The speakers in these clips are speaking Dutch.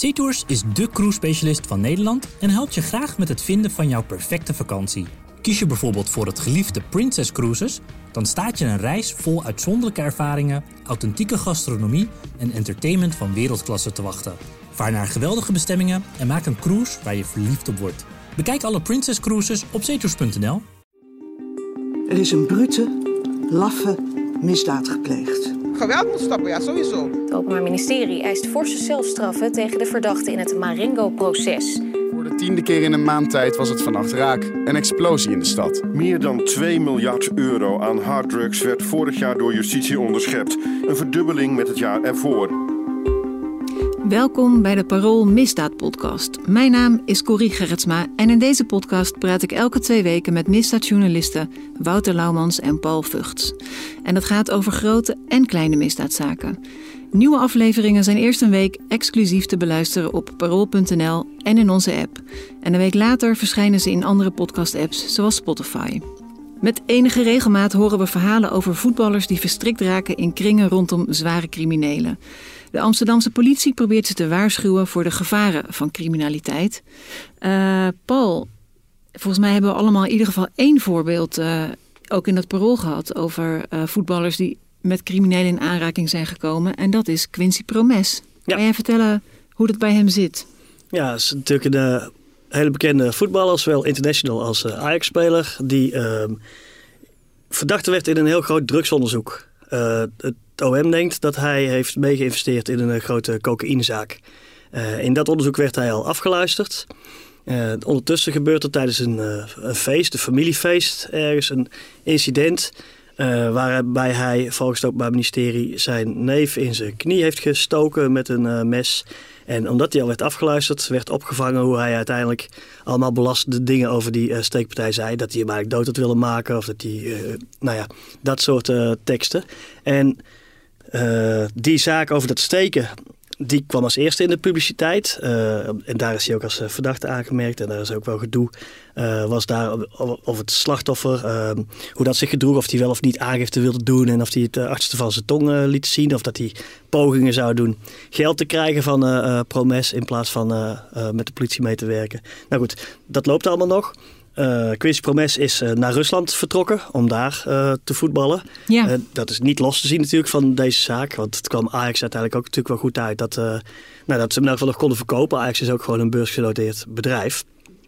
SeaTours is de cruise-specialist van Nederland en helpt je graag met het vinden van jouw perfecte vakantie. Kies je bijvoorbeeld voor het geliefde Princess Cruises, dan staat je een reis vol uitzonderlijke ervaringen, authentieke gastronomie en entertainment van wereldklasse te wachten. Vaar naar geweldige bestemmingen en maak een cruise waar je verliefd op wordt. Bekijk alle Princess Cruises op zeetours.nl. Er is een brute, laffe misdaad gepleegd. Geweld moet stoppen, ja, sowieso. Het Openbaar Ministerie eist forse celstraffen tegen de verdachten in het Marengo-proces. Voor de tiende keer in een maand tijd was het vannacht raak. Een explosie in de stad. Meer dan 2 miljard euro aan harddrugs werd vorig jaar door justitie onderschept. Een verdubbeling met het jaar ervoor. Welkom bij de Parool Misdaad Podcast. Mijn naam is Corrie Gerritsma en in deze podcast praat ik elke twee weken met misdaadjournalisten Wouter Laumans en Paul Vugts. En dat gaat over grote en kleine misdaadzaken. Nieuwe afleveringen zijn eerst een week exclusief te beluisteren op parool.nl en in onze app. En een week later verschijnen ze in andere podcast-apps zoals Spotify. Met enige regelmaat horen we verhalen over voetballers die verstrikt raken in kringen rondom zware criminelen. De Amsterdamse politie probeert ze te waarschuwen voor de gevaren van criminaliteit. Uh, Paul, volgens mij hebben we allemaal in ieder geval één voorbeeld uh, ook in dat parool gehad over uh, voetballers die met criminelen in aanraking zijn gekomen. En dat is Quincy Promes. Ja. Kan jij vertellen hoe dat bij hem zit? Ja, het is natuurlijk een hele bekende voetballer, zowel international als Ajax-speler, die ehm, verdachte werd in een heel groot drugsonderzoek. het OM denkt dat hij heeft meegeïnvesteerd in een grote cocaïnezaak. Uh, in dat onderzoek werd hij al afgeluisterd. Uh, ondertussen gebeurt er tijdens een, een, feest, een familiefeest, ergens een incident. waarbij hij volgens het Openbaar Ministerie zijn neef in zijn knie heeft gestoken met een mes. En omdat hij al werd afgeluisterd, werd opgevangen hoe hij uiteindelijk allemaal belastende dingen over die steekpartij zei. Dat hij hem eigenlijk dood had willen maken of dat hij, nou ja, dat soort teksten. En uh, die zaak over dat steken, die kwam als eerste in de publiciteit. Uh, en daar is hij ook als verdachte aangemerkt. En daar is ook wel gedoe. Was daar of het slachtoffer, hoe dat zich gedroeg. Of hij wel of niet aangifte wilde doen. En of hij het achterste van zijn tong liet zien. Of dat hij pogingen zou doen geld te krijgen van Promes. In plaats van met de politie mee te werken. Nou goed, dat loopt allemaal nog. Uh, Quincy Promes is uh, naar Rusland vertrokken om daar uh, te voetballen. Ja. dat is niet los te zien natuurlijk van deze zaak. Want het kwam Ajax uiteindelijk ook natuurlijk wel goed uit dat, nou, dat ze hem in nog konden verkopen. Ajax is ook gewoon een beursgenoteerd bedrijf.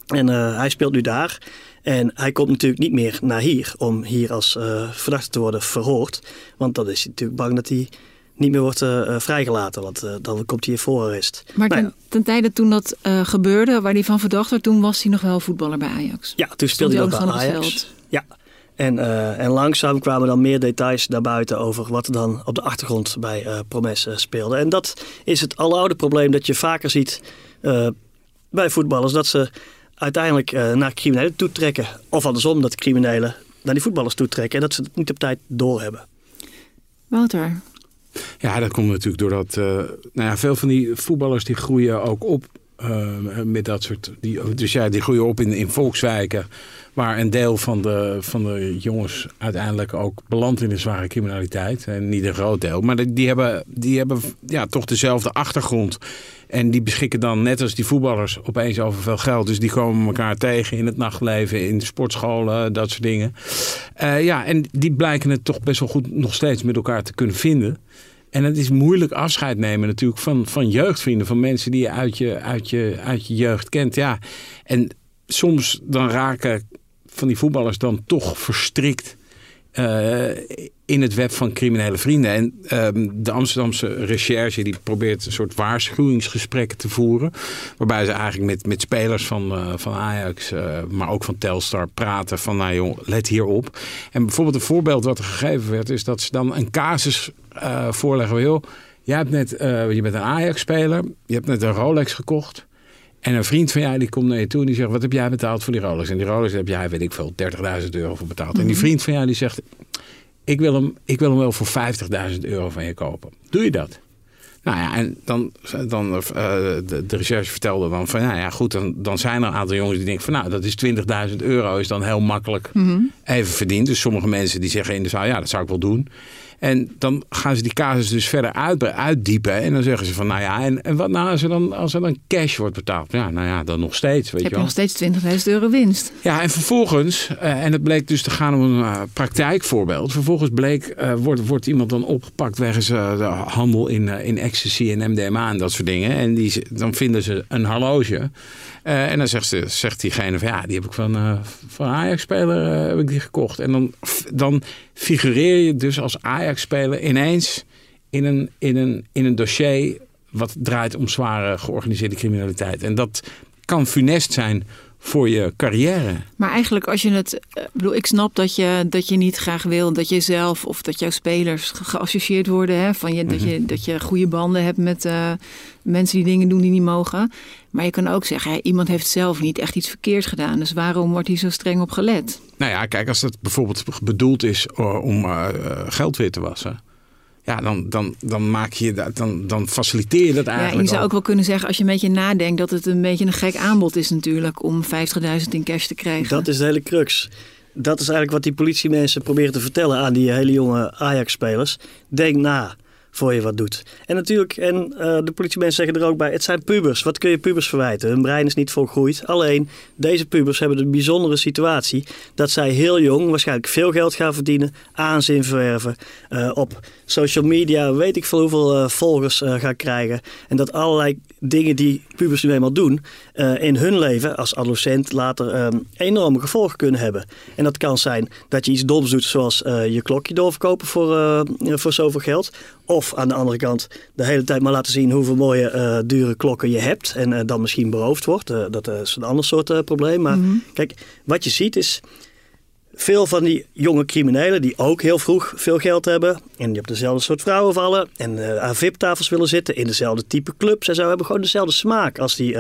En hij speelt nu daar. En hij komt natuurlijk niet meer naar hier om hier als verdachte te worden verhoord. Want dan is hij natuurlijk bang dat hij niet meer wordt uh, vrijgelaten. Want uh, dan komt hij in voorarrest. Maar ten, nou ja. ten, tijde toen dat uh, gebeurde, waar hij van verdacht werd, toen was hij nog wel voetballer bij Ajax. Ja, toen speelde hij ook bij Ajax. Ja. En, en langzaam kwamen dan meer details naar buiten over wat er dan op de achtergrond bij Promes speelde. En dat is het aloude probleem dat je vaker ziet bij voetballers. Dat ze uiteindelijk naar criminelen toetrekken. Of andersom, dat criminelen naar die voetballers toetrekken. En dat ze het niet op tijd doorhebben. Wouter, ja, dat komt natuurlijk doordat uh, nou ja, veel van die voetballers die groeien ook op uh, met dat soort. Die, dus ja, die groeien op in, in volkswijken. Waar een deel van de, van de jongens uiteindelijk ook belandt in de zware criminaliteit. En niet een groot deel. Maar die, die hebben, die hebben ja, toch dezelfde achtergrond. En die beschikken dan, net als die voetballers, opeens over veel geld. Dus die komen elkaar tegen in het nachtleven, in de sportscholen, dat soort dingen. Uh, ja, en die blijken het toch best wel goed nog steeds met elkaar te kunnen vinden. En het is moeilijk afscheid nemen natuurlijk van, van jeugdvrienden. Van mensen die je uit je, uit, je uit je jeugd kent. Ja. En soms dan raken van die voetballers dan toch verstrikt uh, in het web van criminele vrienden. En uh, de Amsterdamse recherche die probeert een soort waarschuwingsgesprekken te voeren. Waarbij ze eigenlijk met, met spelers van, uh, van Ajax, uh, maar ook van Telstar praten van nou joh, let hierop. En bijvoorbeeld een voorbeeld wat er gegeven werd is dat ze dan een casus voorleggen. Joh, jij hebt net, je bent een Ajax-speler, je hebt net een Rolex gekocht. En een vriend van jij die komt naar je toe en die zegt: Wat heb jij betaald voor die Rolex? En die Rolex heb jij, weet ik veel, 30.000 euro voor betaald. Mm -hmm. En die mhm. vriend van jou die zegt: ik wil, hem, ik wil hem wel voor 50.000 euro van je kopen. Doe je dat? Nou ja, en dan, dan uh, de, de, recherche vertelde dan van, nou ja, goed, dan, dan zijn er een aantal jongens die denken van, nou, dat is 20.000 euro, is dan heel makkelijk mm -hmm. even verdiend. Dus sommige mensen die zeggen in de zaal, ja, dat zou ik wel doen. En dan gaan ze die casus dus verder uit, uitdiepen. En dan zeggen ze van, nou ja, en, en wat nou als er, dan, als er dan cash wordt betaald? Ja, nou ja, dan nog steeds, weet Heb je wel. nog steeds 20.000 euro winst. Ja, en vervolgens, eh, en het bleek dus te gaan om een eh, praktijkvoorbeeld. Vervolgens bleek, eh, wordt, wordt iemand dan opgepakt wegens de handel in, in ecstasy en MDMA en dat soort dingen. En die, dan vinden ze een horloge. Eh, en dan zegt, ze, zegt diegene van ja, die heb ik van, eh van Ajax-speler eh, heb ik die gekocht. En dan, dan figureer je dus als Ajax-speler ineens in een, in, een, in een dossier wat draait om zware georganiseerde criminaliteit. En dat kan funest zijn voor je carrière. Maar eigenlijk als je het... eh, bedoel, ik snap dat je, dat je niet graag wil dat je zelf of dat jouw spelers ge- geassocieerd worden. Hè, van je, dat, Mhm. je, dat je goede banden hebt met eh, mensen die dingen doen die niet mogen. Maar je kan ook zeggen, hè, iemand heeft zelf niet echt iets verkeerd gedaan. Dus waarom wordt hier zo streng op gelet? Nou ja, kijk, als het bijvoorbeeld bedoeld is eh, om geld weer te wassen. Ja, dan, dan, dan maak je dat, dan, dan faciliteer je dat Ja, eigenlijk. en je zou al. ook wel kunnen zeggen, als je een beetje nadenkt, dat het een beetje een gek aanbod is natuurlijk om 50.000 in cash te krijgen. Dat is de hele crux. Dat is eigenlijk wat die politiemensen proberen te vertellen aan die hele jonge Ajax-spelers. Denk na voor je wat doet. En natuurlijk, en eh, de politiemensen zeggen er ook bij, het zijn pubers. Wat kun je pubers verwijten? Hun brein is niet volgroeid. Alleen, deze pubers hebben de bijzondere situatie dat zij heel jong waarschijnlijk veel geld gaan verdienen, aanzien verwerven, eh, op social media weet ik veel hoeveel eh, volgers gaan krijgen. En dat allerlei dingen die pubers nu eenmaal doen in hun leven als adolescent later ehm, enorme gevolgen kunnen hebben. En dat kan zijn dat je iets doms doet zoals je klokje doorverkopen voor, voor zoveel geld. Of aan de andere kant de hele tijd maar laten zien hoeveel mooie eh, dure klokken je hebt. En eh, dan misschien beroofd wordt. Eh, dat is een ander soort probleem. Maar kijk, wat je ziet is veel van die jonge criminelen die ook heel vroeg veel geld hebben en die op dezelfde soort vrouwen vallen en aan VIP-tafels willen zitten in dezelfde type clubs en zo hebben gewoon dezelfde smaak als, die,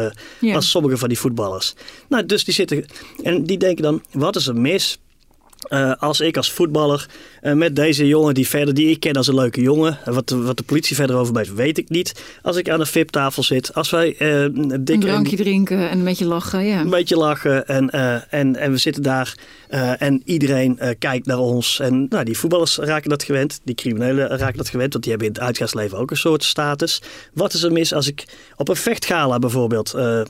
als sommige van die voetballers. Nou, dus die zitten en die denken dan, wat is er mis eh, als ik als voetballer eh, met deze jongen die verder, die ik ken als een leuke jongen, en wat, de- wat de politie verder over weet, weet ik niet. Als ik aan een VIP-tafel zit, als wij eh een drankje drinken en een beetje lachen, ja. een beetje lachen en, eh, en, en we zitten daar eh, en iedereen eh, kijkt naar ons. En nou, die voetballers raken dat gewend, die criminelen raken dat gewend, want die hebben in het uitgaansleven ook een soort status. Wat is er mis als ik op een vechtgala bijvoorbeeld eh,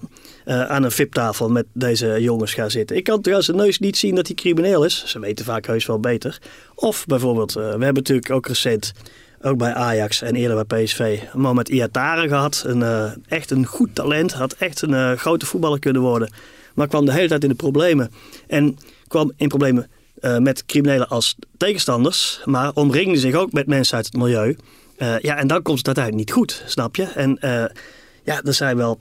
aan een VIP-tafel met deze jongens ga zitten? Ik kan aan zijn neus niet zien dat hij crimineel is. Ze weten vaak heus wel beter. Of bijvoorbeeld, we hebben natuurlijk ook recent ook bij Ajax en eerder bij PSV. Een man met Iataren gehad. Een, eh, echt een goed talent. Had echt een eh, grote voetballer kunnen worden. Maar kwam de hele tijd in de problemen. En kwam in problemen eh, met criminelen als tegenstanders. Maar omringde zich ook met mensen uit het milieu. Eh, ja, en dan komt het uiteindelijk niet goed, snap je? En eh, ja, er zijn wel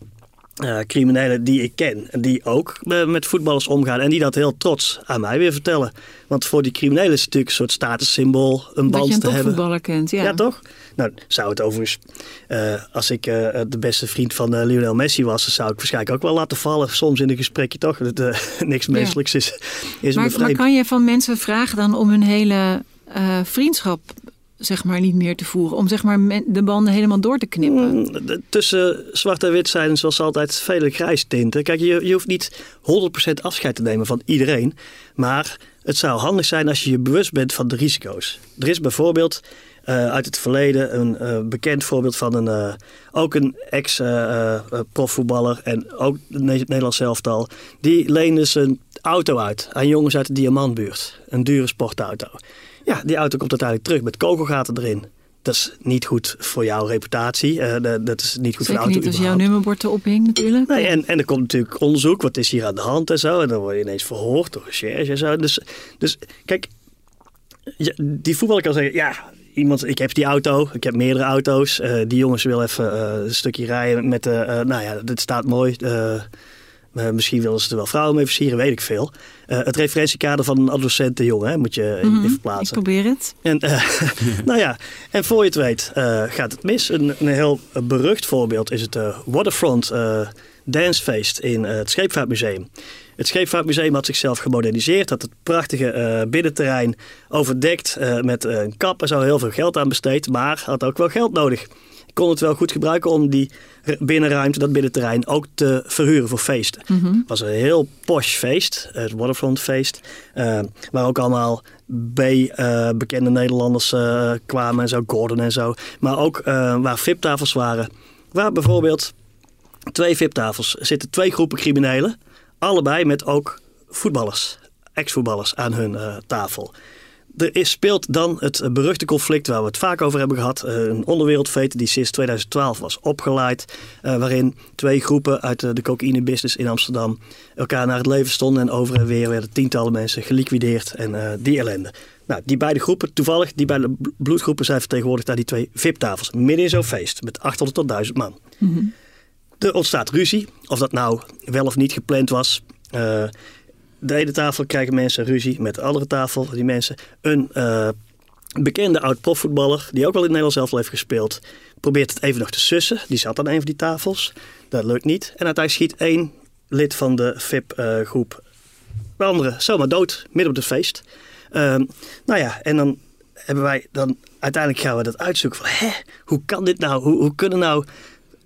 eh, criminelen die ik ken. En die ook met voetballers omgaan. En die dat heel trots aan mij weer vertellen. Want voor die criminelen is het natuurlijk een soort statussymbool. Een Dat band je een te hebben. topvoetballer kent, ja. Ja, toch? Nou, zou het overigens, eh, als ik eh, de beste vriend van Lionel Messi was, dan zou ik waarschijnlijk ook wel laten vallen, soms in een gesprekje toch? Dat niks menselijks is, Maar, maar kan je van mensen vragen dan om hun hele vriendschap zeg maar niet meer te voeren? Om zeg maar de banden helemaal door te knippen? Mm, Tussen zwart en wit zijn zoals altijd vele grijs tinten. Kijk, je, je hoeft niet 100% afscheid te nemen van iedereen. Maar het zou handig zijn als je je bewust bent van de risico's. Er is bijvoorbeeld eh, uit het verleden een eh, bekend voorbeeld van een, eh, ook een ex-profvoetballer en ook het Ne- Nederlands elftal. Die leende zijn auto uit aan jongens uit de Diamantbuurt. Een dure sportauto. Ja, die auto komt uiteindelijk terug met kogelgaten erin. Dat is niet goed voor jouw reputatie. Eh, dat- dat is niet goed voor de auto niet als jouw nummerbord erop hing natuurlijk. Nee, en, en er komt natuurlijk onderzoek, wat is hier aan de hand en zo. En dan word je ineens verhoord door recherche en zo. Dus, dus kijk, ja, die voetballer kan zeggen, ja, iemand, ik heb die auto, ik heb meerdere auto's. Eh, die jongens wil even eh, een stukje rijden met, eh, nou ja, dit staat mooi. Eh, misschien willen ze er wel vrouwen mee versieren, weet ik veel. Eh, het referentiekader van een adolescente jongen, hè, moet je Mhm, even Ik probeer het. En, eh, nou ja, en voor je het weet gaat het mis. Een, een heel berucht voorbeeld is het Waterfront Dancefeest in het Scheepvaartmuseum. Het Scheepvaartmuseum had zichzelf gemoderniseerd, had het prachtige binnenterrein overdekt met een kap en zo heel veel geld aan besteed, maar had ook wel geld nodig. Kon het wel goed gebruiken om die binnenruimte, dat binnenterrein, ook te verhuren voor feesten. Het was een heel posh feest, het Waterfront feest, eh, waar ook allemaal B-bekende Nederlanders eh, kwamen en zo, Gordon en zo. Maar ook eh, waar VIP-tafels waren, waar bijvoorbeeld twee VIP-tafels zitten twee groepen criminelen, allebei met ook voetballers, ex-voetballers aan hun eh, tafel. Er is, speelt dan het eh, beruchte conflict waar we het vaak over hebben gehad. eh, een onderwereldfeet die sinds 2012 was opgeleid. eh, waarin twee groepen uit de, de cocaïne-business in Amsterdam elkaar naar het leven stonden. En over en weer werden tientallen mensen geliquideerd en eh, die ellende. Nou, die beide groepen, toevallig, die beide bl- bloedgroepen zijn vertegenwoordigd aan die twee VIP-tafels. Midden in zo'n feest met 800 tot 1000 man. Er ontstaat ruzie, of dat nou wel of niet gepland was. Eh, de ene tafel krijgen mensen ruzie met de andere tafel. Die mensen een eh, bekende oud-profvoetballer, die ook wel in het Nederlands zelf heeft gespeeld, probeert het even nog te sussen. Die zat aan een van die tafels. Dat lukt niet. En uiteindelijk schiet één lid van de VIP-groep de andere zomaar dood, midden op het feest. Ehm, nou ja, en dan hebben wij dan uiteindelijk gaan we dat uitzoeken van, hè, hoe kan dit nou? Hoe, hoe kunnen nou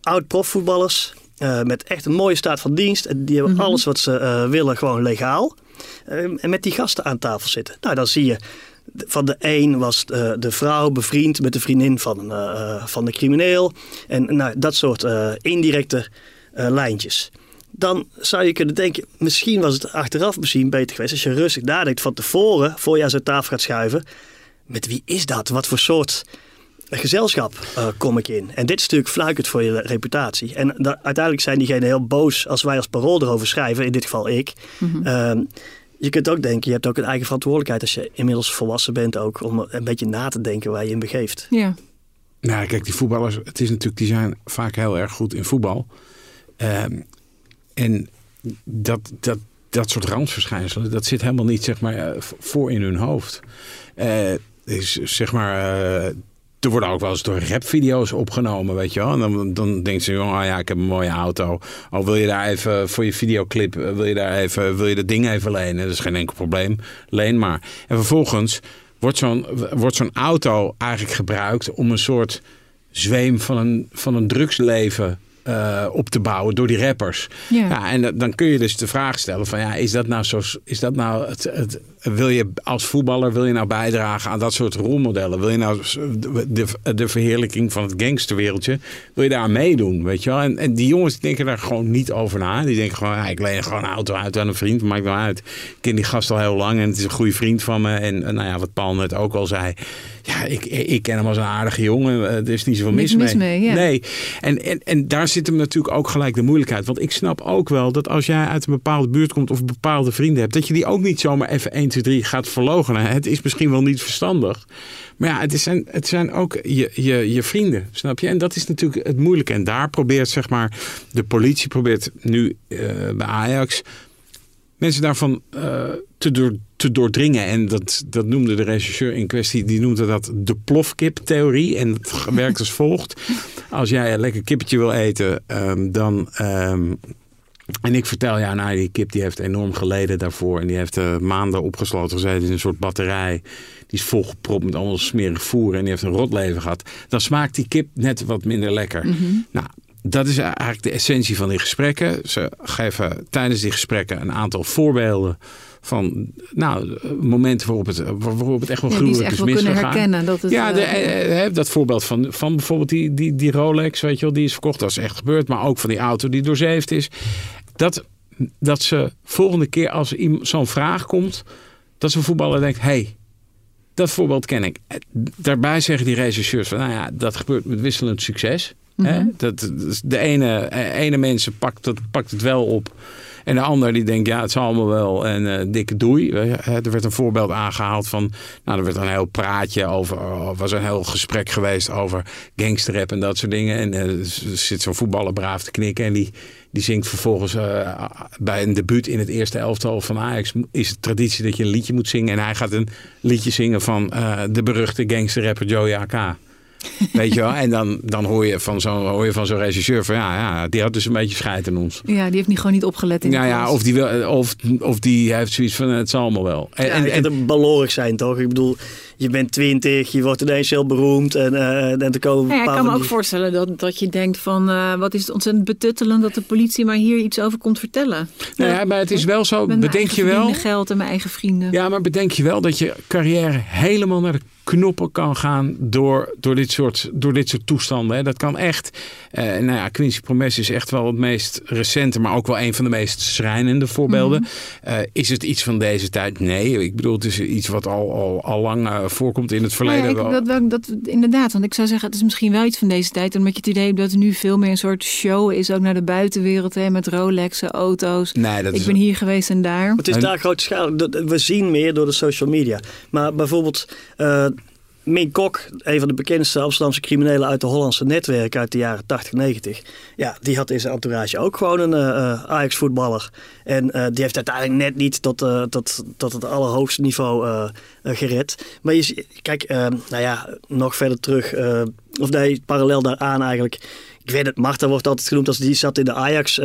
oud-profvoetballers eh, met echt een mooie staat van dienst, en die hebben alles wat ze eh, willen gewoon legaal, Ehm, en met die gasten aan tafel zitten. Nou, dan zie je van de een was de, de vrouw bevriend met de vriendin van, eh, van de crimineel. En nou, dat soort eh, indirecte eh, lijntjes. Dan zou je kunnen denken, misschien was het achteraf misschien beter geweest als je rustig nadenkt van tevoren, voor je aan zo'n tafel gaat schuiven. Met wie is dat? Wat voor soort gezelschap eh, kom ik in? En dit is natuurlijk fluikend voor je reputatie. En da- uiteindelijk zijn diegenen heel boos als wij als parool erover schrijven, in dit geval ik. Ehm, je kunt ook denken, je hebt ook een eigen verantwoordelijkheid als je inmiddels volwassen bent ook, om een beetje na te denken waar je in begeeft. Ja. Nou, kijk, die voetballers, het is natuurlijk, die zijn vaak heel erg goed in voetbal. Ehm, en dat, dat, dat soort randverschijnselen, dat zit helemaal niet, zeg maar, eh, voor in hun hoofd. Eh, is, zeg maar, eh, er worden ook wel eens door rapvideo's opgenomen, weet je wel. En dan, dan denkt ze, oh ja, ik heb een mooie auto. Oh, wil je daar even voor je videoclip, eh, wil je daar even, wil je dat ding even lenen? Dat is geen enkel probleem. Leen maar. En vervolgens wordt zo'n wordt zo'n auto eigenlijk gebruikt om een soort zweem van een, van een drugsleven eh, op te bouwen door die rappers. Ja. en dan- dan kun je dus de vraag stellen van ja, is dat nou zo? Is dat nou het, het, wil je als voetballer wil je nou bijdragen aan dat soort rolmodellen? Wil je nou de, de verheerlijking van het gangsterwereldje? Wil je daar aan meedoen? Weet je wel? En, en die jongens denken daar gewoon niet over na. Die denken gewoon, ja, ik leen gewoon een auto uit aan een vriend. Maakt nou uit. Ik ken die gast al heel lang en het is een goede vriend van me. En nou ja, wat Paul net ook al zei. Ja, ik, ik ken hem als een aardige jongen. Eh, Er is niet zoveel mis mee. mis mee, ja. Nee. En, en, en daar zit hem natuurlijk ook gelijk de moeilijkheid. Want ik snap ook wel dat als jij uit een bepaalde buurt komt of bepaalde vrienden hebt, dat je die ook niet zomaar even 1, 2, 3 gaat verloochenen. Het is misschien wel niet verstandig. Maar ja, het, zijn- het zijn ook je, je, je vrienden, snap je? En dat is natuurlijk het moeilijke. En daar probeert, zeg maar, de politie probeert nu eh, bij Ajax mensen daarvan eh, te, door, te doordringen. En dat, dat noemde de regisseur in kwestie, die noemde dat de plofkip-theorie. En het werkt als volgt. Als jij een lekker kippetje wil eten, ehm, dan... ehm, en ik vertel, ja, nou, die kip die heeft enorm geleden daarvoor. En die heeft eh, maanden opgesloten gezeten in een soort batterij. Die is volgepropt met allemaal smerig voer. En die heeft een rot leven gehad. Dan smaakt die kip net wat minder lekker. Nou, dat is eigenlijk de essentie van die gesprekken. Ze geven tijdens die gesprekken een aantal voorbeelden van nou, momenten waarop het, waarop het echt wel Ja, ze gruwelijk is misgegaan. herkennen. Dat het, ja, de, dat voorbeeld van, van bijvoorbeeld die, die, die Rolex, weet je wel, die is verkocht. Dat is echt gebeurd. Maar ook van die auto die doorzeefd is. Dat, dat ze volgende keer als zo'n vraag komt, dat zo'n voetballer denkt, hey, dat voorbeeld ken ik. Eh, Daarbij zeggen die regisseurs van, nou ja, dat gebeurt met wisselend succes. Hè? Dat, dat de ene, eh, ene mensen pakt het, pakt het wel op. En de ander die denkt, ja, het zal allemaal wel. En eh, dikke doei. Er werd een voorbeeld aangehaald van... Nou, er werd een heel praatje over... Er was een heel gesprek geweest over gangsterrap en dat soort dingen. En eh, er zit zo'n voetballer braaf te knikken. En die, die zingt vervolgens eh, bij een debuut in het eerste elftal van Ajax... is het traditie dat je een liedje moet zingen. En hij gaat een liedje zingen van de beruchte gangsterrapper Joey AK. Weet je wel? En dan, dan hoor je van zo'n hoor je van zo'n regisseur van ja, ja, die had dus een beetje scheid aan ons. ja, die heeft niet gewoon niet opgelet in de Nou ja, of die, wil, of, of die heeft zoiets van het zal allemaal wel. En, Ja, en, balorig zijn, toch? Ik bedoel, je bent twintig, je wordt ineens heel beroemd. En, uh, en te komen ja, ik kan me ook voorstellen dat, dat je denkt van... Uh, wat is het ontzettend betuttelend dat de politie maar hier iets over komt vertellen. Nou ja, maar het is wel zo, bedenk je wel... geld en mijn eigen vrienden. Ja, maar bedenk je wel dat je carrière helemaal naar de knoppen kan gaan door, door, dit, soort, door dit soort toestanden. Hè. Dat kan echt. Uh, nou ja, Quincy Promes is echt wel het meest recente, maar ook wel een van de meest schrijnende voorbeelden. Mm is het iets van deze tijd? Nee. Ik bedoel, het is iets wat al, al, al lang uh, voorkomt in het verleden. Nou ja, ik, dat, dat, inderdaad, want ik zou zeggen, het is misschien wel iets van deze tijd. Omdat je het idee hebt dat er nu veel meer een soort show is, ook naar de buitenwereld, hè, met Rolexen, auto's. Nee, dat ik is... ben hier geweest en daar. Het is daar grote schaal. We zien meer door de social media. Maar bijvoorbeeld. Uh, Mink Kok, een van de bekendste Amsterdamse criminelen uit de Hollandse netwerk uit de jaren 80, 90. Ja, die had in zijn entourage ook gewoon een uh, Ajax-voetballer. En uh, die heeft uiteindelijk net niet tot, uh, tot, tot het allerhoogste niveau gered. Maar je, kijk, nou ja, nog verder terug, of nee, parallel daaraan eigenlijk. Ik weet het, Marta wordt altijd genoemd als die zat in de Ajax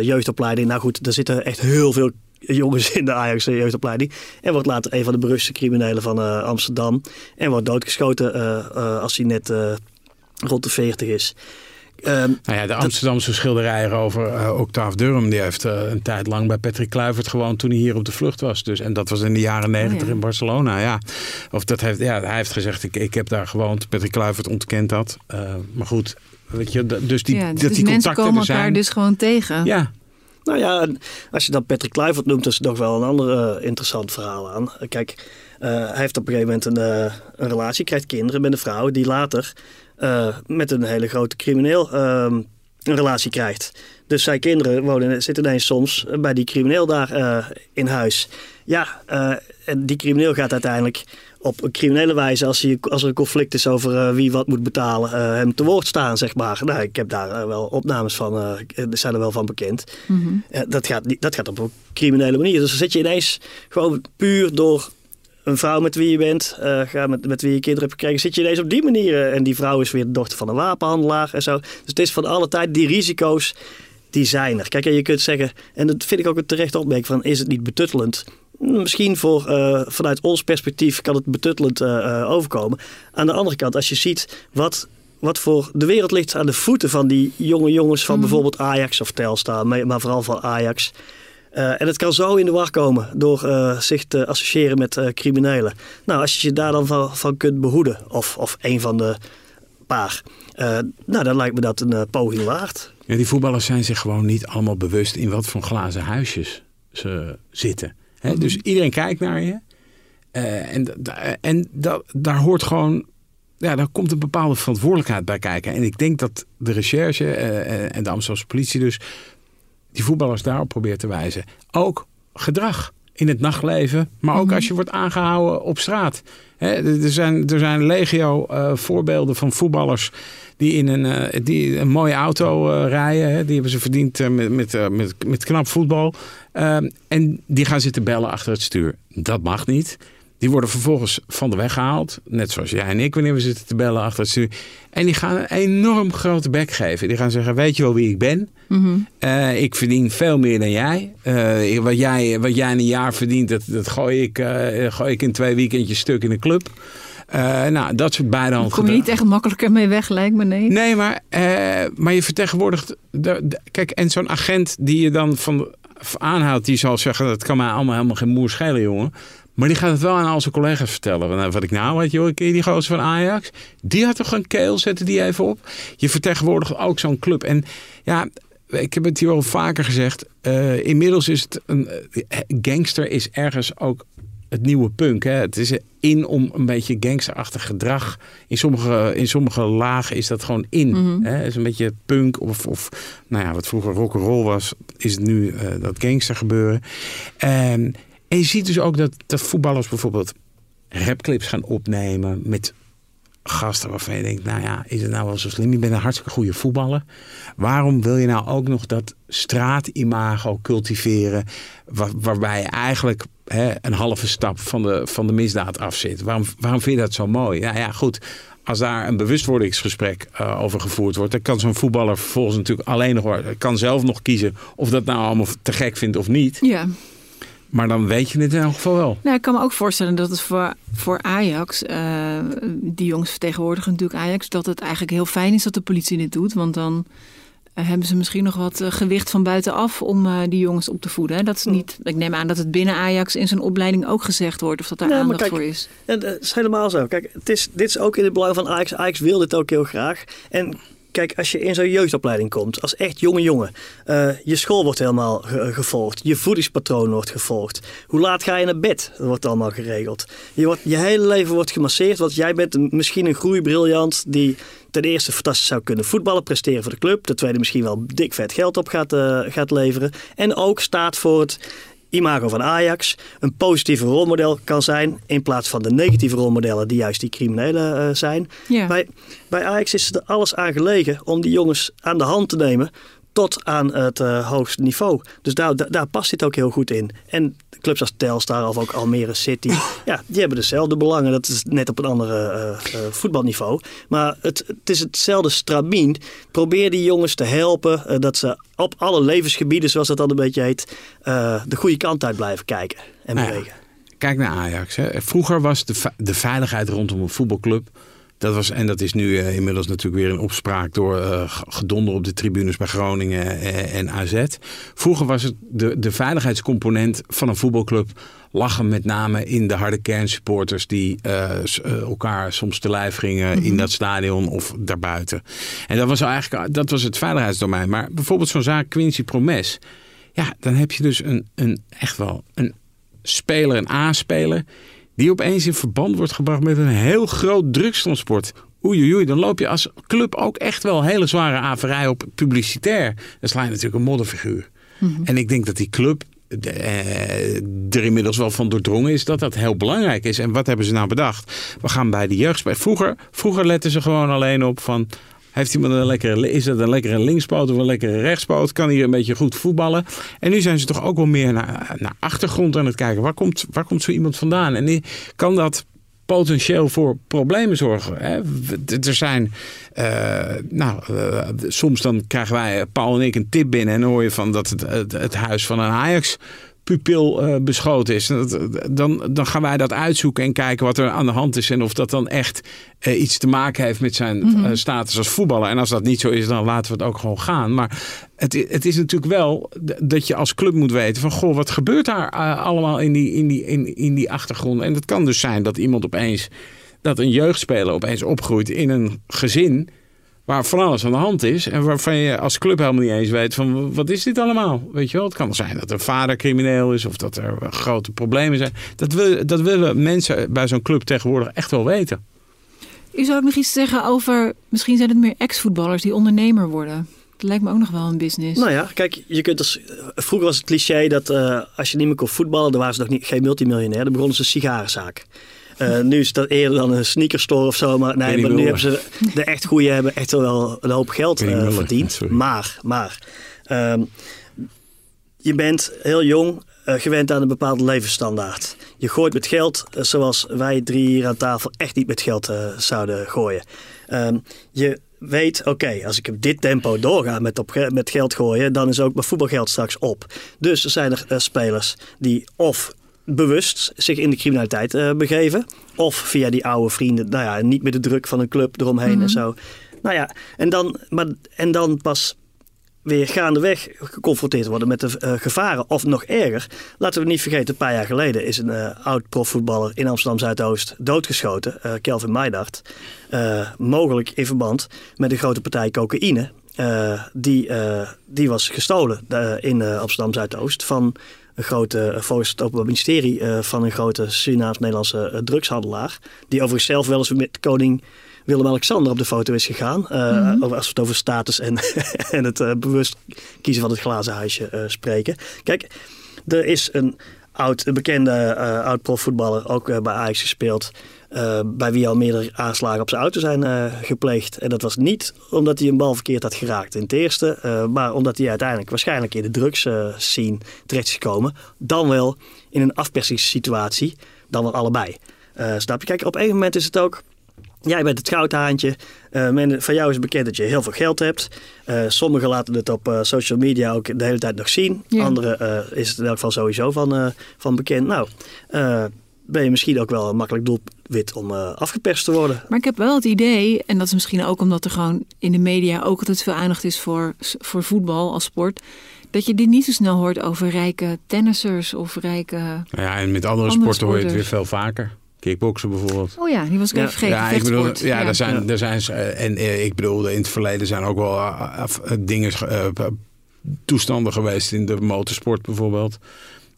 jeugdopleiding. Nou goed, er zitten echt heel veel jongens in de Ajax jeugdopleiding. En wordt later een van de beruchtste criminelen van uh, Amsterdam. En wordt doodgeschoten uh, uh, als hij net rond de 40 is. Um, nou ja, de Amsterdamse schilderij over Octave Durham, die heeft een tijd lang bij Patrick Kluivert gewoond toen hij hier op de vlucht was. Dus, en dat was in de jaren 90 oh, ja. in Barcelona. Ja. Of dat heeft, ja, hij heeft gezegd, ik, ik heb daar gewoond. Patrick Kluivert ontkent dat. maar goed, weet je, dus die, ja, dat dus die mensen contacten komen er zijn. elkaar dus gewoon tegen. Ja, nou ja, als je dan Patrick Kluivert noemt, is er nog wel een ander uh, interessant verhaal aan. Kijk, uh, hij heeft op een gegeven moment een, een relatie, krijgt kinderen met een vrouw die later met een hele grote crimineel een relatie krijgt. Dus zijn kinderen wonen, zitten ineens soms bij die crimineel daar in huis. Ja, en die crimineel gaat uiteindelijk op een criminele wijze, als, hij, als er een conflict is over uh, wie wat moet betalen, uh, hem te woord staan, zeg maar. Nou, ik heb daar uh, wel opnames van, zijn er wel van bekend. Mm -hmm. dat, gaat, dat gaat op een criminele manier. Dus dan zit je ineens gewoon puur door een vrouw met wie je bent, met, met wie je kinderen hebt gekregen, zit je ineens op die manier. en die vrouw is weer de dochter van een wapenhandelaar en zo. Dus het is van alle tijd die risico's, die zijn er. Kijk, en je kunt zeggen, en dat vind ik ook een terecht opmerking van, is het niet betuttelend? Misschien voor, uh, vanuit ons perspectief kan het betuttelend uh, overkomen. Aan de andere kant, als je ziet wat, wat voor de wereld ligt aan de voeten van die jonge jongens van mm. bijvoorbeeld Ajax of Telstar, maar vooral van Ajax. Uh, en het kan zo in de war komen door uh, zich te associëren met uh, criminelen. Nou, als je je daar dan van, van kunt behoeden, of, of een van de paar, nou, dan lijkt me dat een poging waard. Ja, die voetballers zijn zich gewoon niet allemaal bewust in wat voor glazen huisjes ze zitten. He, dus iedereen kijkt naar je. Uh, en en dat, daar hoort gewoon. Ja, daar komt een bepaalde verantwoordelijkheid bij kijken. En ik denk dat de recherche uh, en de Amsterdamse politie dus die voetballers daarop probeert te wijzen. Ook gedrag in het nachtleven, maar ook als je wordt aangehouden op straat. He, er, zijn, er zijn legio uh, voorbeelden van voetballers die in een, uh, die een mooie auto uh, rijden. Die hebben ze verdiend met, met, met, met knap voetbal. Ehm, en die gaan zitten bellen achter het stuur. Dat mag niet. Die worden vervolgens van de weg gehaald. Net zoals jij en ik, wanneer we zitten te bellen achter het stuur. En die gaan een enorm grote bek geven. Die gaan zeggen, weet je wel wie ik ben? Mm -hmm. uh, ik verdien veel meer dan jij. Uh, wat jij. Wat jij in een jaar verdient, dat, dat gooi, ik, uh, gooi ik in twee weekendjes stuk in de club. Uh, nou, dat soort Daar kom je niet echt makkelijker mee weg, lijkt me, nee. Nee, maar, maar je vertegenwoordigt... De, de, kijk, en zo'n agent die je dan van aanhoudt, die zal zeggen... dat kan mij allemaal helemaal geen moer schelen, jongen. Maar die gaat het wel aan al zijn collega's vertellen. Wat ik nou weet, joh, ken die gozer van Ajax? Die had toch een keel, zette die even op. Je vertegenwoordigt ook zo'n club. En ja, ik heb het hier al vaker gezegd. Uh, inmiddels is het een... gangster is ergens ook het nieuwe punk. Hè? Het is in om een beetje gangsterachtig gedrag. In sommige, in sommige lagen is dat gewoon in. Mhm. Mm-hmm. Het is een beetje punk of, of nou ja, wat vroeger rock'n'roll was, is het nu uh, dat gangster gebeuren. En, en je ziet dus ook dat, dat voetballers bijvoorbeeld rapclips gaan opnemen met gasten waarvan je denkt, nou ja, is het nou wel zo slim? Je bent een hartstikke goede voetballer. Waarom wil je nou ook nog dat straatimago cultiveren, waar, waarbij je eigenlijk hè, een halve stap van de, van de misdaad af zit? Waarom, waarom vind je dat zo mooi? Nou ja, goed. Als daar een bewustwordingsgesprek uh, over gevoerd wordt, dan kan zo'n voetballer vervolgens natuurlijk alleen nog, kan zelf nog kiezen of dat nou allemaal te gek vindt of niet. Ja. Maar dan weet je het in elk geval wel. Nou, ik kan me ook voorstellen dat het voor, voor Ajax, uh, die jongens vertegenwoordigen natuurlijk Ajax, dat het eigenlijk heel fijn is dat de politie dit doet. Want dan hebben ze misschien nog wat eh, gewicht van buitenaf om uh, die jongens op te voeden. Dat is niet, ik neem aan dat het binnen Ajax in zijn opleiding ook gezegd wordt of dat daar aandacht voor is. Het is helemaal zo. Kijk, het is, dit is ook in het belang van Ajax. Ajax wil dit ook heel graag. En kijk, als je in zo'n jeugdopleiding komt, als echt jonge jongen, uh, je school wordt helemaal gevolgd, je voedingspatroon wordt gevolgd. Hoe laat ga je naar bed? Dat wordt allemaal geregeld. Je, wordt, je hele leven wordt gemasseerd, want jij bent misschien een groeibriljant die ten eerste fantastisch zou kunnen voetballen, presteren voor de club. Ten tweede misschien wel dik vet geld op gaat, uh, gaat leveren. En ook staat voor het imago van Ajax een positieve rolmodel kan zijn. In plaats van de negatieve rolmodellen die juist die criminelen uh, zijn. Ja. Bij, bij Ajax is er alles aan gelegen om die jongens aan de hand te nemen tot aan het uh, hoogste niveau. Dus daar, daar, past dit ook heel goed in. En clubs als Telstar of ook Almere City, ja, die hebben dezelfde belangen. Dat is net op een andere uh, uh, voetbalniveau. Maar het, het is hetzelfde stramien. Probeer die jongens te helpen dat ze op alle levensgebieden, zoals dat dan een beetje heet, de goede kant uit blijven kijken en nou bewegen. Ja, kijk naar Ajax. Hè. Vroeger was de, de veiligheid rondom een voetbalclub dat was, en dat is nu uh, inmiddels natuurlijk weer in opspraak door uh, gedonder op de tribunes bij Groningen uh, en AZ. Vroeger was het de, de veiligheidscomponent van een voetbalclub lachen met name in de harde kernsupporters die elkaar soms te lijf gingen mm -hmm. in dat stadion of daarbuiten. En dat was eigenlijk dat was het veiligheidsdomein. Maar bijvoorbeeld zo'n zaak Quincy Promes. Ja, dan heb je dus een, een echt wel een speler, een A-speler die opeens in verband wordt gebracht met een heel groot drugstransport. Oei, oei, dan loop je als club ook echt wel hele zware averij op publicitair. Dan sla je natuurlijk een modderfiguur. Mm -hmm. En ik denk dat die club eh, er inmiddels wel van doordrongen is dat dat heel belangrijk is. En wat hebben ze nou bedacht? We gaan bij de jeugd. Vroeger, vroeger letten ze gewoon alleen op van heeft iemand een lekkere, is dat een lekkere linkspoot of een lekkere rechtspoot? Kan hij een beetje goed voetballen? En nu zijn ze toch ook wel meer naar, naar achtergrond aan het kijken. Waar komt, waar komt zo iemand vandaan? En kan dat potentieel voor problemen zorgen. Hè? Er zijn, uh, nou, uh, soms dan krijgen wij, Paul en ik, een tip binnen en dan hoor je van dat het, het, het huis van een Ajax pupil uh, beschoten is. Dan, dan gaan wij dat uitzoeken en kijken wat er aan de hand is. En of dat dan echt uh, iets te maken heeft met zijn mm -hmm. uh, status als voetballer. En als dat niet zo is, dan laten we het ook gewoon gaan. Maar het, het is natuurlijk wel dat je als club moet weten van... goh, wat gebeurt daar allemaal in die, in, die, in, in die achtergrond? En het kan dus zijn dat iemand opeens... dat een jeugdspeler opeens opgroeit in een gezin waar van alles aan de hand is. En waarvan je als club helemaal niet eens weet van wat is dit allemaal? Weet je wel, het kan zijn dat een vader crimineel is of dat er grote problemen zijn. Dat, wil, dat willen mensen bij zo'n club tegenwoordig echt wel weten. U zou ook nog iets zeggen over, misschien zijn het meer ex-voetballers die ondernemer worden. Dat lijkt me ook nog wel een business. Nou ja, kijk, je kunt als, vroeger was het cliché dat uh, als je niet meer kon voetballen, dan waren ze nog niet, geen multimiljonair. Dan begonnen ze een sigarenzaak. Uh, nu is dat eerder dan een sneakerstore of zo. Maar, nee, maar nu hebben ze de echt goede hebben echt wel een hoop geld uh, verdiend. Maar, maar um, je bent heel jong uh, gewend aan een bepaalde levensstandaard. Je gooit met geld zoals wij drie hier aan tafel echt niet met geld zouden gooien. Um, je weet, oké, okay, als ik op dit tempo doorga met, op, met geld gooien, dan is ook mijn voetbalgeld straks op. Dus er zijn er uh, spelers die of bewust zich in de criminaliteit uh, begeven. Of via die oude vrienden, nou ja, niet met de druk van een club eromheen mm-hmm. en zo. Nou ja, en dan, maar, en dan pas weer gaandeweg geconfronteerd worden met de uh, gevaren. Of nog erger, laten we niet vergeten, een paar jaar geleden is een uh, oud profvoetballer in Amsterdam Zuidoost doodgeschoten, uh, Kelvin Maidart. mogelijk in verband met een grote partij cocaïne. die, die was gestolen in Amsterdam Zuidoost van een grote, volgens het Openbaar Ministerie, uh, van een grote Surinaams-Nederlandse uh, drugshandelaar. Die overigens zelf wel eens met koning Willem-Alexander op de foto is gegaan. Uh. Als we het over status en, en het bewust kiezen van het glazen huisje spreken. Kijk, er is een oud, een bekende oud-profvoetballer, ook bij Ajax gespeeld. Uh, bij wie al meerdere aanslagen op zijn auto zijn uh, gepleegd. En dat was niet omdat hij een bal verkeerd had geraakt in het eerste, uh, maar omdat hij uiteindelijk waarschijnlijk in de drugs scene terecht is gekomen. Dan wel in een afpersingssituatie, dan wel allebei. snap je? Kijk, op een moment is het ook Jij bent het goudhaantje. Uh, men, van jou is bekend dat je heel veel geld hebt. Uh, sommigen laten het op uh, social media ook de hele tijd nog zien. Ja. Anderen is het in elk geval sowieso van, van bekend. Nou, ben je misschien ook wel een makkelijk doelwit om afgeperst te worden. Maar ik heb wel het idee, en dat is misschien ook omdat er gewoon in de media ook altijd veel aandacht is voor, voor voetbal als sport dat je dit niet zo snel hoort over rijke tennissers of rijke. Ja, en met andere, sporten hoor je het weer veel vaker. Kickboksen bijvoorbeeld. Oh ja, die was ik even vergeten. Ja, ik bedoel, ja, Daar zijn, daar zijn en eh, ik bedoel, in het verleden zijn ook wel uh, dingen, uh, toestanden geweest in de motorsport bijvoorbeeld.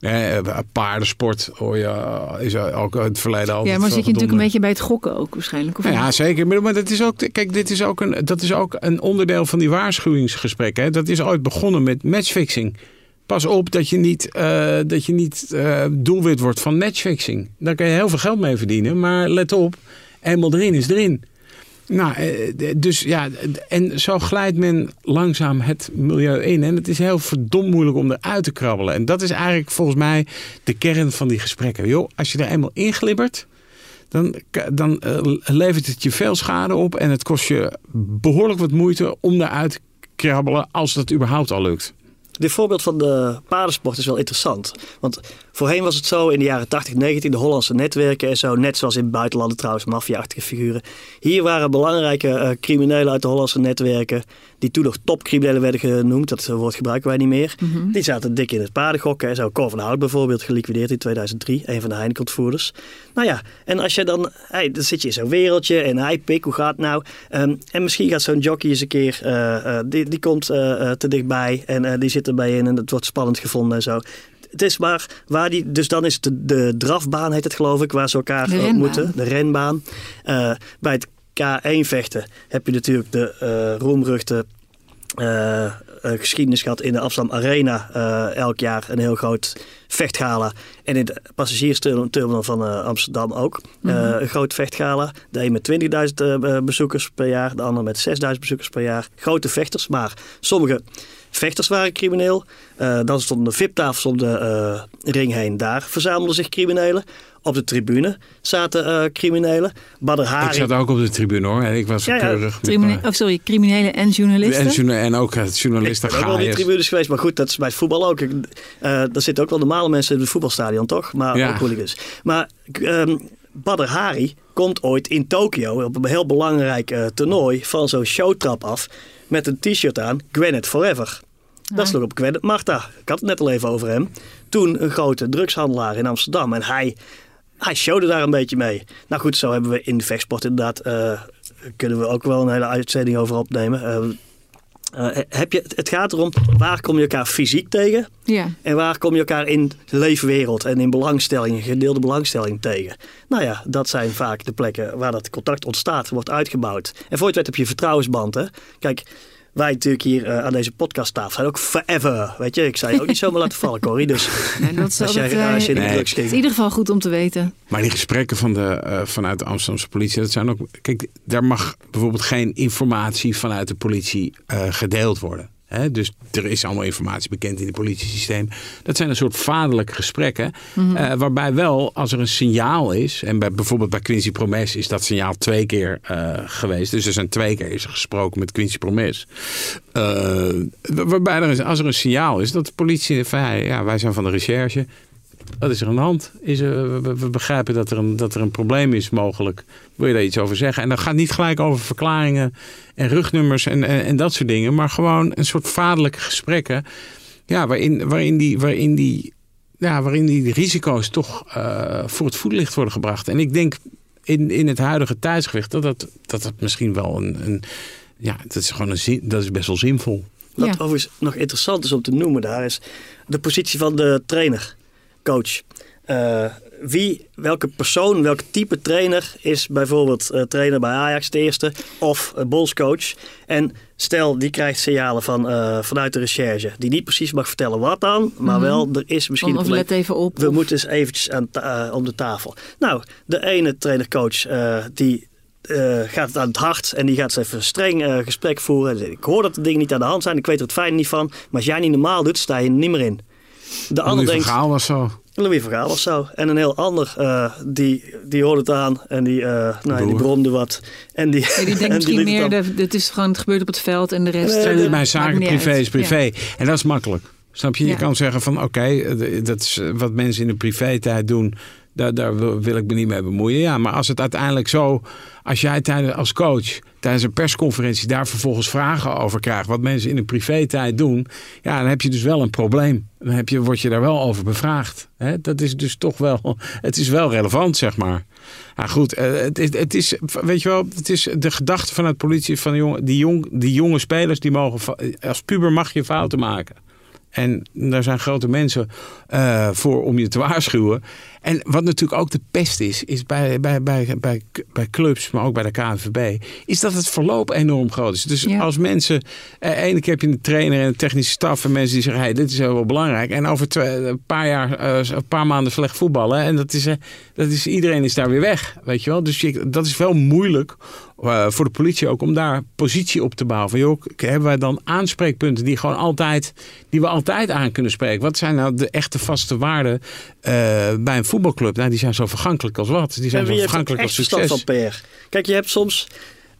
Eh, paardensport hoor je, is ook in het verleden altijd. Ja, maar zit je natuurlijk een beetje bij het gokken ook waarschijnlijk? Of ja, zeker. Maar, maar dat is ook, kijk, dit is ook een, dat is ook een onderdeel van die waarschuwingsgesprekken. Dat is ooit begonnen met matchfixing. Pas op dat je niet, uh, dat je niet uh, doelwit wordt van matchfixing. Daar kan je heel veel geld mee verdienen. Maar let op, eenmaal erin is erin. Nou, eh, dus ja, en zo glijdt men langzaam het milieu in. En het is heel verdomd moeilijk om eruit te krabbelen. En dat is eigenlijk volgens mij de kern van die gesprekken. Als je er eenmaal inglibbert, dan, dan levert het je veel schade op. En het kost je behoorlijk wat moeite om eruit te krabbelen als dat überhaupt al lukt. Dit voorbeeld van de paardensport is wel interessant. Want voorheen was het zo in de jaren 80, 90, de Hollandse netwerken en zo, net zoals in buitenlanden trouwens, maffia-achtige figuren. Hier waren belangrijke uh, criminelen uit de Hollandse netwerken, die toen nog topcriminelen werden genoemd, dat woord gebruiken wij niet meer. Mhm. Die zaten dik in het paardengokken en zo. Cor van Hout bijvoorbeeld, geliquideerd in 2003, een van de Heineken-ontvoerders. Nou ja, en als je dan, hey, dan zit je in zo'n wereldje en hij pik, hoe gaat het nou? Um, en misschien gaat zo'n jockey eens een keer, uh, uh, die, die komt te dichtbij en die zit erbij in en het wordt spannend gevonden en zo het is maar waar die. Dus dan is het de, drafbaan, heet het geloof ik, waar ze elkaar de ontmoeten. De renbaan. Uh, bij het K1 vechten heb je natuurlijk de uh, roemruchte. Uh, geschiedenis gehad in de Amsterdam Arena. elk jaar een heel groot vechtgala. En in de passagiersterminal van Amsterdam ook. Mhm. een groot vechtgala. De een met 20.000 bezoekers per jaar. De ander met 6.000 bezoekers per jaar. Grote vechters. Maar sommige vechters waren crimineel. Uh, dan stond de VIP-tafels om de uh, ring heen. Daar verzamelden zich criminelen. Op de tribune zaten uh, criminelen. Badr Hari... Ik zat ook op de tribune hoor. En ik was ja, keurig. Ja. Oh, sorry, criminelen en journalisten. En, en ook journalisten. Ik ben ook wel op die tribunes geweest. Maar goed, dat is bij het voetbal ook. Uh, er zitten ook wel normale mensen in het voetbalstadion, toch? Maar ja. ook hooligans. Maar um, Badr Hari komt ooit in Tokio op een heel belangrijk uh, toernooi van zo'n showtrap af met een t-shirt aan, Gwennet Forever. Dat sloeg op Gwennet Marta. Ik had het net al even over hem. Toen een grote drugshandelaar in Amsterdam. En hij, hij showde daar een beetje mee. Nou goed, zo hebben we in de vechtsport inderdaad... Uh, kunnen we ook wel een hele uitzending over opnemen. Uh, uh, heb je, het gaat erom, waar kom je elkaar fysiek tegen? Ja. En waar kom je elkaar in de leefwereld en in belangstelling, gedeelde belangstelling tegen? Nou ja, dat zijn vaak de plekken waar dat contact ontstaat, wordt uitgebouwd. En voor je het weet heb je vertrouwensband. Hè? Kijk, wij natuurlijk hier uh, aan deze podcasttafel zijn ook forever. Weet je, ik zou je ook niet zomaar laten vallen, Corrie. Dus nee, dat is, als jij, uh, als je nee. Het is in ieder geval goed om te weten. Maar die gesprekken van de, uh, vanuit de Amsterdamse politie, dat zijn ook. Kijk, daar mag bijvoorbeeld geen informatie vanuit de politie gedeeld worden dus er is allemaal informatie bekend in het politiesysteem. Dat zijn een soort vaderlijke gesprekken. Mhm. Eh, waarbij wel, als er een signaal is. En bij, bijvoorbeeld bij Quincy Promes is dat signaal twee keer uh, geweest. Dus er zijn twee keer is gesproken met Quincy Promes. Uh, waarbij er is, als er een signaal is dat de politie. Van, ja, wij zijn van de recherche. Wat is er aan de hand? Is er, we, begrijpen dat er, een, dat er een probleem is mogelijk. Wil je daar iets over zeggen? En dat gaat niet gelijk over verklaringen en rugnummers en, en, dat soort dingen. Maar gewoon een soort vaderlijke gesprekken. Ja, waarin, waarin, die, waarin, die, ja, waarin die risico's toch uh, voor het voetlicht worden gebracht. En ik denk in, in het huidige tijdsgewicht dat dat, dat, dat misschien wel een, een ja, dat is gewoon een zin, dat is best wel zinvol. Wat ja. overigens nog interessant is om te noemen daar is de positie van de trainer coach. Uh, wie, welke persoon, welk type trainer is bijvoorbeeld uh, trainer bij Ajax de eerste of uh, bolscoach. En stel, die krijgt signalen van, vanuit de recherche die niet precies mag vertellen wat dan, maar mhm. wel, er is misschien of let even op. We moeten eens eventjes aan om de tafel. Nou, de ene trainer-coach die gaat het aan het hart en die gaat eens even streng uh, gesprek voeren. Ik hoor dat de dingen niet aan de hand zijn, ik weet er het fijn niet van. Maar als jij niet normaal doet, sta je er niet meer in. De ander denkt. was zo. Louis van Gaal of zo. En een heel ander, uh, die, die hoorde het aan en die, uh, nou, die bromde wat. En die, ja, die denkt misschien meer, de, het is gewoon het gebeurt op het veld en de rest... Nee, mijn zaken privé is privé. Ja. En dat is makkelijk. Snap je? Je kan zeggen van oké, okay, dat is wat mensen in de privé-tijd doen. Daar, daar wil ik me niet mee bemoeien. Ja, maar als het uiteindelijk zo, als jij tijdens, als coach tijdens een persconferentie daar vervolgens vragen over krijgt, wat mensen in een privé-tijd doen, ja, dan heb je dus wel een probleem. Dan heb je, word je daar wel over bevraagd. Dat is dus toch wel, het is wel relevant, zeg maar. Ja, goed, het is, het is, weet je wel, het is de gedachte vanuit politie van die jonge, die, jong, die jonge spelers, die mogen, als puber mag je fouten maken. En daar zijn grote mensen uh, voor om je te waarschuwen. En wat natuurlijk ook de pest is, is bij, bij, bij, bij, bij clubs, maar ook bij de KNVB, is dat het verloop enorm groot is. Dus als mensen, eh, ene keer heb je een trainer en een technische staf en mensen die zeggen, hey, dit is wel belangrijk. En over twee, een paar jaar, uh, een paar maanden slecht voetballen. En dat is, uh, dat is, iedereen is daar weer weg, weet je wel. Dus je, dat is wel moeilijk uh, voor de politie ook om daar positie op te bouwen. Van, joh, hebben wij dan aanspreekpunten die gewoon altijd, die we altijd aan kunnen spreken? Wat zijn nou de echte vaste waarden uh, bij een voetbalclub? Nou, die zijn zo vergankelijk als wat. Die zijn zo vergankelijk als succes. van PR. Kijk, je hebt soms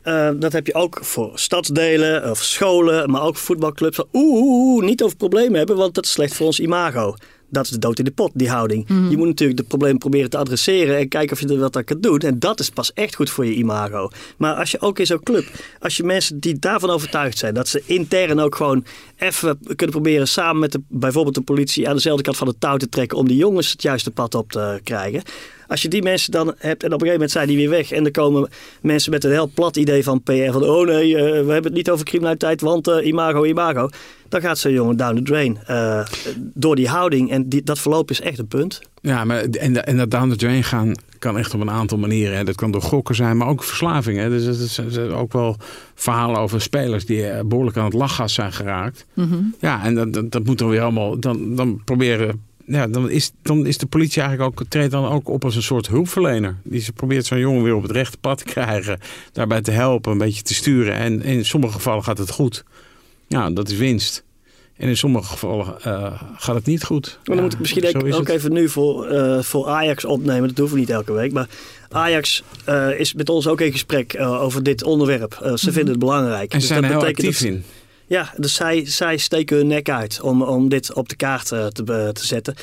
uh, dat heb je ook voor stadsdelen of scholen, maar ook voetbalclubs. Oeh, oeh, niet over problemen hebben, want dat is slecht voor ons imago dat is de dood in de pot, die houding. Je moet natuurlijk de probleem proberen te adresseren en kijken of je er wat aan kan doen. En dat is pas echt goed voor je imago. Maar als je ook in zo'n club, als je mensen die daarvan overtuigd zijn, dat ze intern ook gewoon even kunnen proberen samen met de, bijvoorbeeld de politie aan dezelfde kant van het touw te trekken om die jongens het juiste pad op te krijgen. Als je die mensen dan hebt en op een gegeven moment zijn die weer weg en er komen mensen met een heel plat idee van PR van oh nee, uh, we hebben het niet over criminaliteit, want uh, imago, imago. Dan gaat zo'n jongen down the drain uh, door die houding en die, dat verloop is echt een punt. Ja, maar en, en dat down the drain gaan kan echt op een aantal manieren. Hè. Dat kan door gokken zijn, maar ook verslaving. Hè. Dus er zijn ook wel verhalen over spelers die behoorlijk aan het lachgas zijn geraakt. Mm -hmm. Ja, en dat, dat, dat moet dan weer allemaal. Dan, dan proberen ja, dan, is, dan is de politie eigenlijk ook, treedt dan ook op als een soort hulpverlener. Die ze probeert zo'n jongen weer op het rechte pad te krijgen. Daarbij te helpen, een beetje te sturen. En in sommige gevallen gaat het goed. Ja, dat is winst. En in sommige gevallen uh, gaat het niet goed. Maar dan ja, moet ik misschien ook even nu voor, uh, voor Ajax opnemen. Dat hoeven we niet elke week. Maar Ajax uh, is met ons ook in gesprek over dit onderwerp. ze mm -hmm. vinden het belangrijk. En dus zijn dat heel actief dat, in. Ja, dus zij, zij steken hun nek uit om, om dit op de kaart uh, te, te zetten.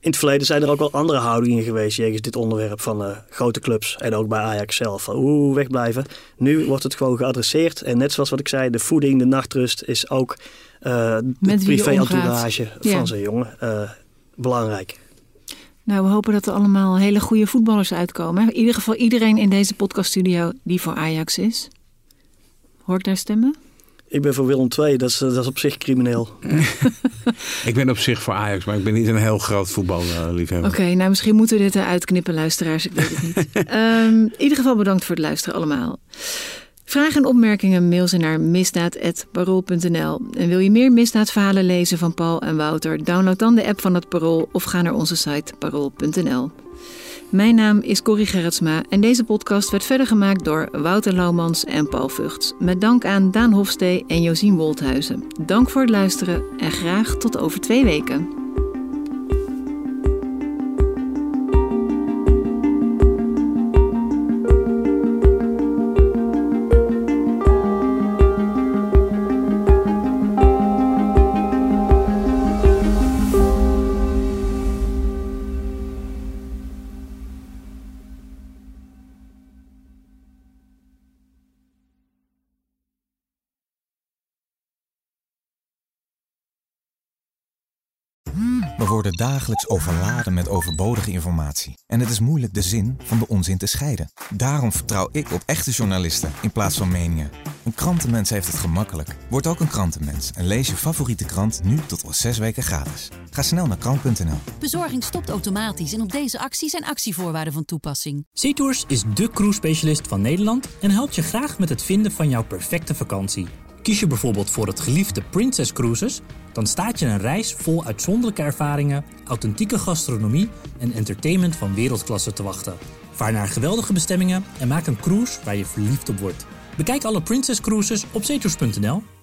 In het verleden zijn er ook wel andere houdingen geweest jegens dit onderwerp van uh, grote clubs en ook bij Ajax zelf. Oeh, wegblijven. Nu wordt het gewoon geadresseerd. En net zoals wat ik zei, de voeding, de nachtrust is ook uh, de privé-entourage van ja. zijn jongen belangrijk. Nou, we hopen dat er allemaal hele goede voetballers uitkomen. In ieder geval iedereen in deze podcaststudio die voor Ajax is. Hoort daar stemmen? Ik ben voor Willem II, dat is, dat is op zich crimineel. ik ben op zich voor Ajax, maar ik ben niet een heel groot voetballiefhebber. Oké, nou misschien moeten we dit eruit knippen, luisteraars. Ik weet het niet. um, in ieder geval bedankt voor het luisteren allemaal. Vragen en opmerkingen mail ze naar misdaad.parool.nl. En wil je meer misdaadverhalen lezen van Paul en Wouter? Download dan de app van het Parool of ga naar onze site parool.nl. Mijn naam is Corrie Gerritsma en deze podcast werd verder gemaakt door Wouter Laumans en Paul Vugts. Met dank aan Daan Hofstee en Josien Wolthuizen. Dank voor het luisteren en graag tot over twee weken. Worden dagelijks overladen met overbodige informatie. En het is moeilijk de zin van de onzin te scheiden. Daarom vertrouw ik op echte journalisten in plaats van meningen. Een krantenmens heeft het gemakkelijk. Word ook een krantenmens en lees je favoriete krant nu tot wel zes weken gratis. Ga snel naar krant.nl. Bezorging stopt automatisch en op deze actie zijn actievoorwaarden van toepassing. SeaTours is de cruise specialist van Nederland en helpt je graag met het vinden van jouw perfecte vakantie. Kies je bijvoorbeeld voor het geliefde Princess Cruises, dan staat je een reis vol uitzonderlijke ervaringen, authentieke gastronomie en entertainment van wereldklasse te wachten. Vaar naar geweldige bestemmingen en maak een cruise waar je verliefd op wordt. Bekijk alle Princess Cruises op zetours.nl.